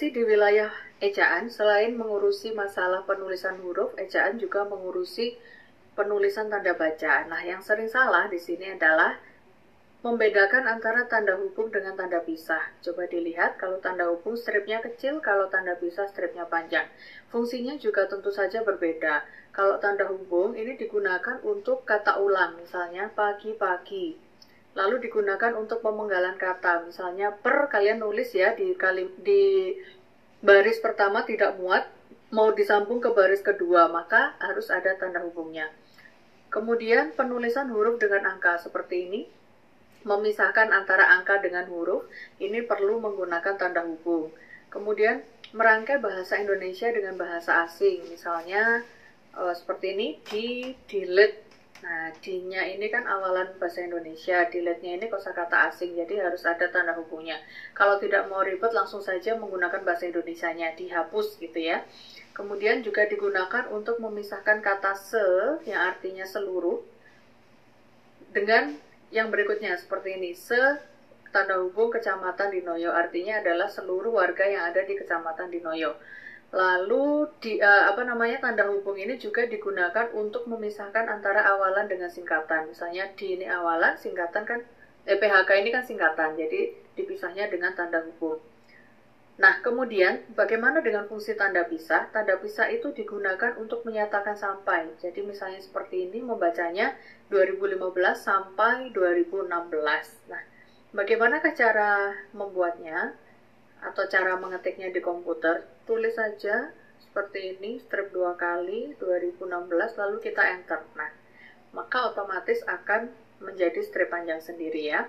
Di wilayah ejaan, selain mengurusi masalah penulisan huruf, ejaan juga mengurusi penulisan tanda baca. Nah, yang sering salah di sini adalah membedakan antara tanda hubung dengan tanda pisah. Coba dilihat, kalau tanda hubung stripnya kecil, kalau tanda pisah stripnya panjang. Fungsinya juga tentu saja berbeda. Kalau tanda hubung ini digunakan untuk kata ulang, misalnya pagi-pagi. Lalu digunakan untuk pemenggalan kata, misalnya per kalian nulis ya di kali di baris pertama tidak muat, mau disambung ke baris kedua, maka harus ada tanda hubungnya. Kemudian penulisan huruf dengan angka seperti ini, memisahkan antara angka dengan huruf, ini perlu menggunakan tanda hubung. Kemudian merangkai bahasa Indonesia dengan bahasa asing, misalnya uh, seperti ini di delete. Nah, D-nya ini kan awalan bahasa Indonesia, delete-nya ini kosakata asing, jadi harus ada tanda hubungnya. Kalau tidak mau ribet, langsung saja menggunakan bahasa Indonesia-nya, dihapus gitu ya. Kemudian juga digunakan untuk memisahkan kata se, yang artinya seluruh, dengan yang berikutnya seperti ini, se tanda hubung kecamatan Dinoyo artinya adalah seluruh warga yang ada di kecamatan Dinoyo. Lalu di uh, apa namanya tanda hubung ini juga digunakan untuk memisahkan antara awalan dengan singkatan. Misalnya di ini awalan, singkatan kan eh, PHK ini kan singkatan, jadi dipisahnya dengan tanda hubung. Nah, kemudian bagaimana dengan fungsi tanda pisah? Tanda pisah itu digunakan untuk menyatakan sampai. Jadi misalnya seperti ini membacanya 2015 sampai 2016. Nah, bagaimanakah cara membuatnya atau cara mengetiknya di komputer? Tulis saja seperti ini, strip dua kali 2016 lalu kita enter. Nah, maka otomatis akan menjadi strip panjang sendiri ya.